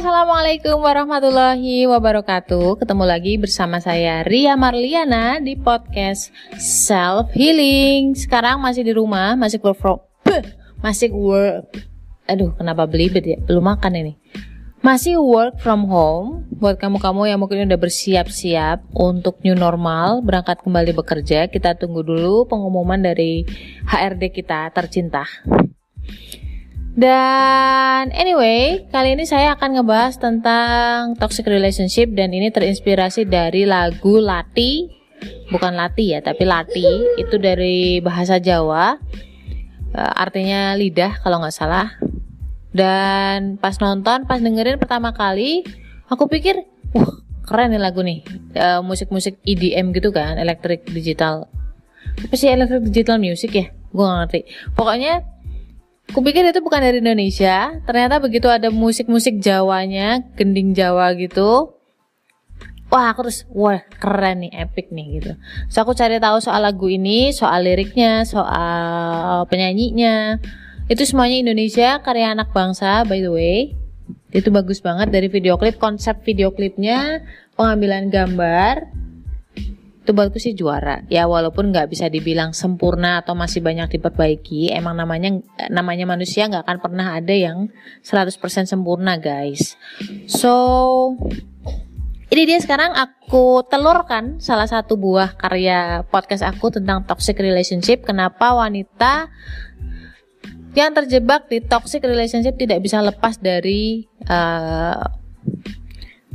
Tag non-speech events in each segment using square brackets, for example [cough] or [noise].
Assalamualaikum warahmatullahi wabarakatuh. Ketemu lagi bersama saya Ria Marliana di podcast Self Healing. Sekarang masih di rumah, masih work from masih work. Aduh, kenapa belibet ya? Belum makan ini. Masih work from home buat kamu-kamu yang mungkin udah bersiap-siap untuk new normal, berangkat kembali bekerja. Kita tunggu dulu pengumuman dari HRD kita tercinta. Dan anyway, kali ini saya akan ngebahas tentang toxic relationship dan ini terinspirasi dari lagu Lati, bukan Lati ya, tapi Lati itu dari bahasa Jawa, uh, artinya lidah kalau nggak salah. Dan pas nonton, pas dengerin pertama kali, aku pikir, wah keren nih lagu nih, uh, musik-musik EDM gitu kan, electric digital. Apa sih electric digital music ya? Gue gak ngerti. Pokoknya Kupikir itu bukan dari Indonesia, ternyata begitu ada musik-musik Jawanya, gending Jawa gitu. Wah, aku terus wah keren nih, epic nih gitu. So aku cari tahu soal lagu ini, soal liriknya, soal penyanyinya. Itu semuanya Indonesia, karya anak bangsa by the way. Itu bagus banget dari video klip, konsep video klipnya, pengambilan gambar, itu buatku sih juara. Ya walaupun nggak bisa dibilang sempurna atau masih banyak diperbaiki emang namanya namanya manusia nggak akan pernah ada yang 100% sempurna guys. So ini dia sekarang aku telurkan salah satu buah karya podcast aku tentang toxic relationship. Kenapa wanita yang terjebak di toxic relationship tidak bisa lepas dari uh,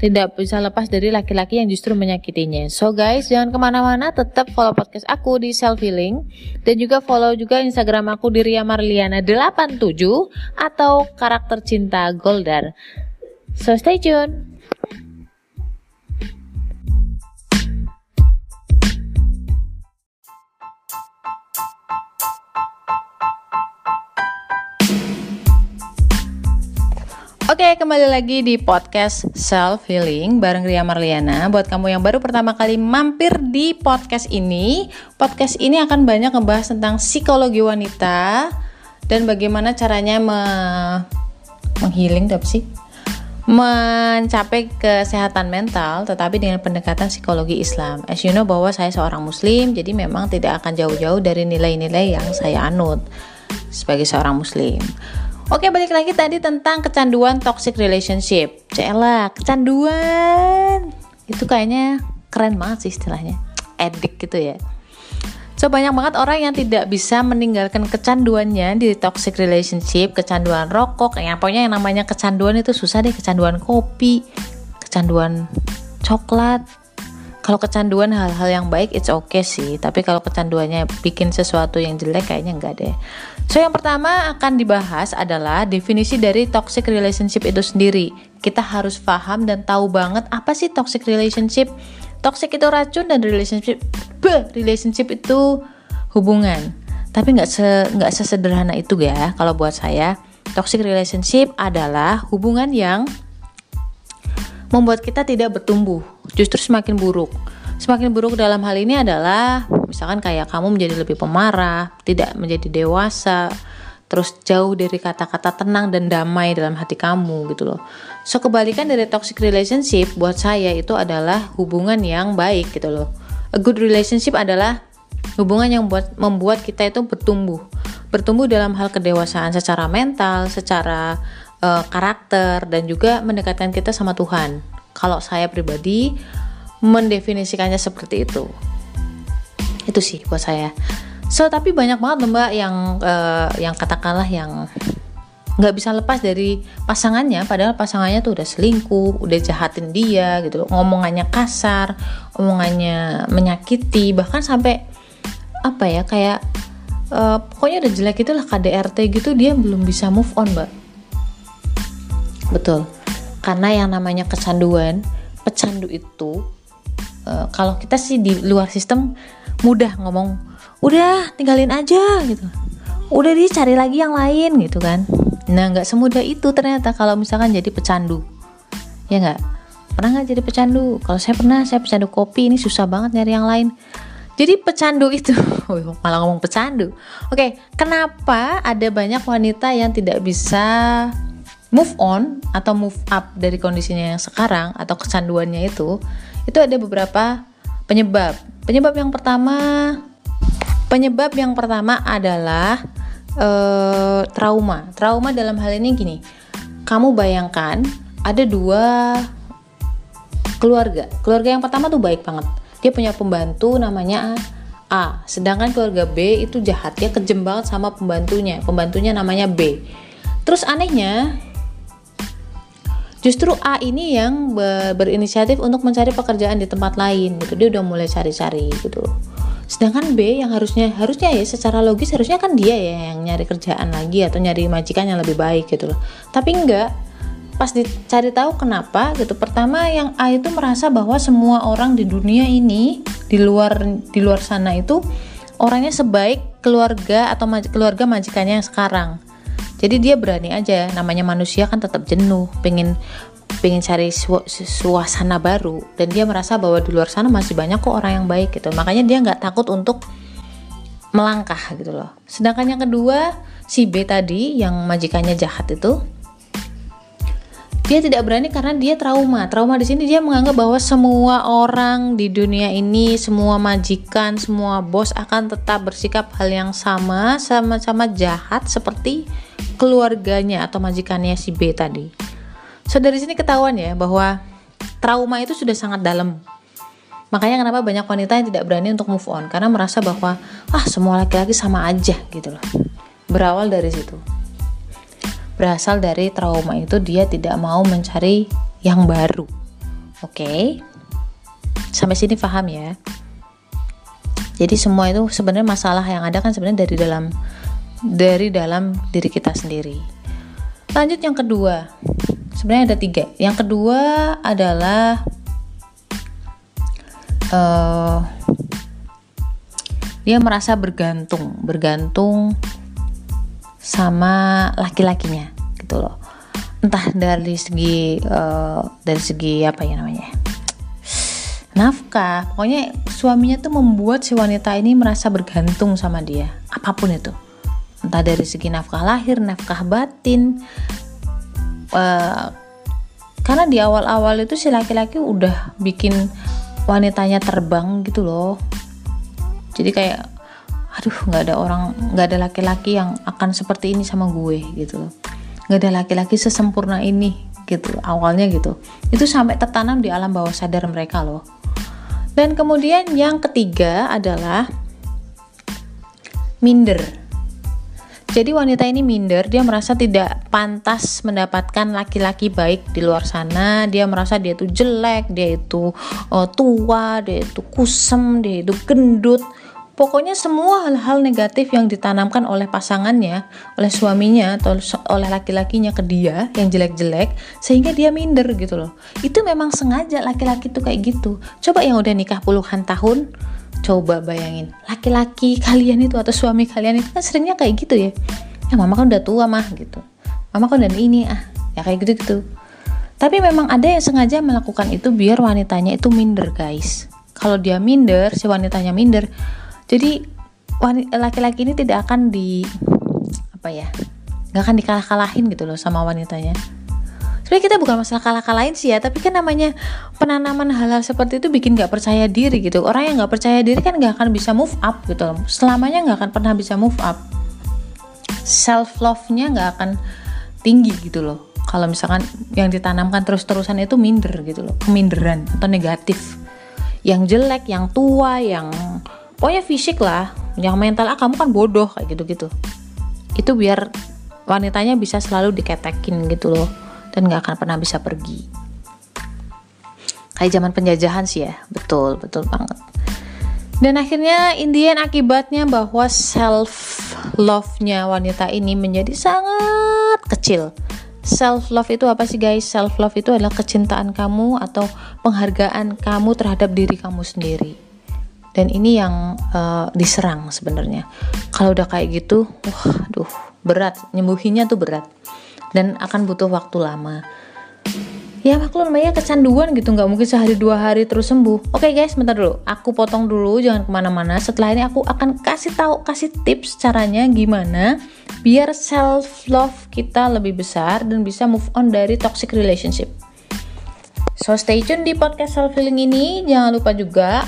tidak bisa lepas dari laki-laki yang justru menyakitinya. So guys, jangan ke mana-mana, tetap follow podcast aku di Self Healing dan juga follow juga Instagram aku di Ria Marliana 87 atau karakter cinta Goldar. So stay tune. Oke, kembali lagi di podcast Self Healing bareng Ria Marliana. Buat kamu yang baru pertama kali mampir di podcast ini, podcast ini akan banyak ngebahas tentang psikologi wanita dan bagaimana caranya me menghealing, apa sih? mencapai kesehatan mental tetapi dengan pendekatan psikologi Islam. As you know bahwa saya seorang muslim, jadi memang tidak akan jauh-jauh dari nilai-nilai yang saya anut sebagai seorang muslim. Oke, balik lagi tadi tentang kecanduan toxic relationship. Cela, kecanduan. Itu kayaknya keren banget sih istilahnya. Edik gitu ya. So banyak banget orang yang tidak bisa meninggalkan kecanduannya di toxic relationship, kecanduan rokok, yang pokoknya yang namanya kecanduan itu susah deh, kecanduan kopi, kecanduan coklat. Kalau kecanduan hal-hal yang baik it's okay sih, tapi kalau kecanduannya bikin sesuatu yang jelek kayaknya enggak deh. So yang pertama akan dibahas adalah definisi dari toxic relationship itu sendiri. Kita harus paham dan tahu banget apa sih toxic relationship. Toxic itu racun dan relationship relationship itu hubungan. Tapi nggak se nggak sesederhana itu ya kalau buat saya. Toxic relationship adalah hubungan yang membuat kita tidak bertumbuh, justru semakin buruk. Semakin buruk dalam hal ini adalah misalkan kayak kamu menjadi lebih pemarah, tidak menjadi dewasa, terus jauh dari kata-kata tenang dan damai dalam hati kamu gitu loh. So kebalikan dari toxic relationship buat saya itu adalah hubungan yang baik gitu loh. A good relationship adalah hubungan yang buat membuat kita itu bertumbuh, bertumbuh dalam hal kedewasaan secara mental, secara uh, karakter dan juga mendekatkan kita sama Tuhan. Kalau saya pribadi mendefinisikannya seperti itu. Itu sih buat saya. So tapi banyak banget mbak yang uh, yang katakanlah yang nggak bisa lepas dari pasangannya. Padahal pasangannya tuh udah selingkuh udah jahatin dia gitu ngomongannya kasar omongannya menyakiti bahkan sampai apa ya kayak uh, pokoknya udah jelek itulah KDRT gitu dia belum bisa move on mbak. Betul karena yang namanya kecanduan pecandu itu uh, kalau kita sih di luar sistem mudah ngomong udah tinggalin aja gitu. Udah dicari lagi yang lain gitu kan. Nah nggak semudah itu ternyata kalau misalkan jadi pecandu. Ya nggak? Pernah nggak jadi pecandu? Kalau saya pernah saya pecandu kopi ini susah banget nyari yang lain. Jadi pecandu itu [laughs] malah ngomong pecandu. Oke kenapa ada banyak wanita yang tidak bisa move on atau move up dari kondisinya yang sekarang atau kecanduannya itu itu ada beberapa penyebab. Penyebab yang pertama penyebab yang pertama adalah uh, trauma. Trauma dalam hal ini gini kamu bayangkan ada dua keluarga. Keluarga yang pertama tuh baik banget. Dia punya pembantu namanya A. Sedangkan keluarga B itu jahat dia kejem sama pembantunya. Pembantunya namanya B. Terus anehnya justru A ini yang berinisiatif untuk mencari pekerjaan di tempat lain gitu. Dia udah mulai cari-cari gitu. Sedangkan B yang harusnya harusnya ya secara logis harusnya kan dia ya yang nyari kerjaan lagi atau nyari majikan yang lebih baik gitu loh. Tapi enggak. Pas dicari tahu kenapa gitu pertama yang A itu merasa bahwa semua orang di dunia ini di luar di luar sana itu orangnya sebaik keluarga atau maj keluarga majikannya yang sekarang jadi dia berani aja. Namanya manusia kan tetap jenuh pengen pengen cari su suasana baru. Dan dia merasa bahwa di luar sana masih banyak kok orang yang baik gitu. Makanya dia nggak takut untuk melangkah gitu loh. Sedangkan yang kedua si B tadi yang majikannya jahat itu dia tidak berani karena dia trauma trauma di sini dia menganggap bahwa semua orang di dunia ini semua majikan semua bos akan tetap bersikap hal yang sama sama-sama jahat seperti keluarganya atau majikannya si B tadi So dari sini ketahuan ya bahwa trauma itu sudah sangat dalam. Makanya kenapa banyak wanita yang tidak berani untuk move on karena merasa bahwa ah semua laki-laki sama aja gitu loh. Berawal dari situ. Berasal dari trauma itu dia tidak mau mencari yang baru. Oke. Okay? Sampai sini paham ya. Jadi semua itu sebenarnya masalah yang ada kan sebenarnya dari dalam dari dalam diri kita sendiri. Lanjut yang kedua, sebenarnya ada tiga yang kedua adalah uh, dia merasa bergantung bergantung sama laki-lakinya gitu loh. Entah dari segi uh, dari segi apa ya namanya? Nafkah. Pokoknya suaminya tuh membuat si wanita ini merasa bergantung sama dia apa pun itu. Entah dari segi nafkah lahir nafkah batin uh, karena di awal-awal itu si laki-laki udah bikin wanitanya terbang gitu loh. Jadi kayak aduh nggak ada orang nggak ada laki-laki yang akan seperti ini sama gue gitu nggak ada laki-laki sesempurna ini gitu awalnya gitu itu sampai tertanam di alam bawah sadar mereka loh dan kemudian yang ketiga adalah minder jadi wanita ini minder, dia merasa tidak pantas mendapatkan laki-laki baik di luar sana. Dia merasa dia itu jelek, dia itu uh, tua, dia itu kusem, dia itu gendut. Pokoknya semua hal-hal negatif yang ditanamkan oleh pasangannya, oleh suaminya atau oleh laki-lakinya ke dia yang jelek-jelek sehingga dia minder gitu loh. Itu memang sengaja laki-laki tuh kayak gitu. Coba yang udah nikah puluhan tahun Coba bayangin, laki-laki kalian itu atau suami kalian itu kan seringnya kayak gitu ya. Ya mama kan udah tua mah gitu. Mama kan udah ini ah, ya kayak gitu-gitu. Tapi memang ada yang sengaja melakukan itu biar wanitanya itu minder guys. Kalau dia minder, si wanitanya minder, jadi laki-laki ini tidak akan di apa ya, nggak akan dikalah-kalahin gitu loh sama wanitanya. Sebenarnya kita bukan masalah kalah-kalahin sih ya tapi kan namanya penanaman hal-hal seperti itu bikin gak percaya diri gitu. Orang yang gak percaya diri kan gak akan bisa move up gitu loh. Selamanya gak akan pernah bisa move up. Self love-nya gak akan tinggi gitu loh. Kalau misalkan yang ditanamkan terus-terusan itu minder gitu loh. Keminderan atau negatif. Yang jelek yang tua yang pokoknya fisik lah yang mental ah kamu kan bodoh kayak gitu-gitu itu biar wanitanya bisa selalu diketekin gitu loh dan gak akan pernah bisa pergi. Kayak zaman penjajahan sih ya, betul, betul banget. Dan akhirnya Indian akibatnya bahwa self love-nya wanita ini menjadi sangat kecil. Self love itu apa sih guys? Self love itu adalah kecintaan kamu atau penghargaan kamu terhadap diri kamu sendiri. Dan ini yang uh, diserang sebenarnya. Kalau udah kayak gitu, wah, aduh, berat. Nyembuhinnya tuh berat. Dan akan butuh waktu lama. ya maklum namanya kecanduan gitu. Nggak mungkin sehari dua hari terus sembuh. Oke guys bentar dulu. Aku potong dulu jangan ke mana-mana. Setelah ini aku akan kasih tahu kasih tips caranya gimana biar self love kita lebih besar dan bisa move on dari toxic relationship. So stay tune di podcast self healing ini. Jangan lupa juga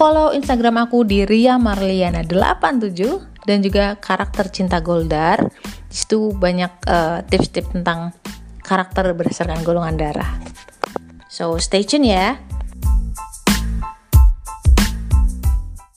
follow instagram aku di Ria Marliana 87 dan juga karakter cinta Goldar di situ banyak uh, tips-tips tentang karakter berdasarkan golongan darah. So, stay tune ya.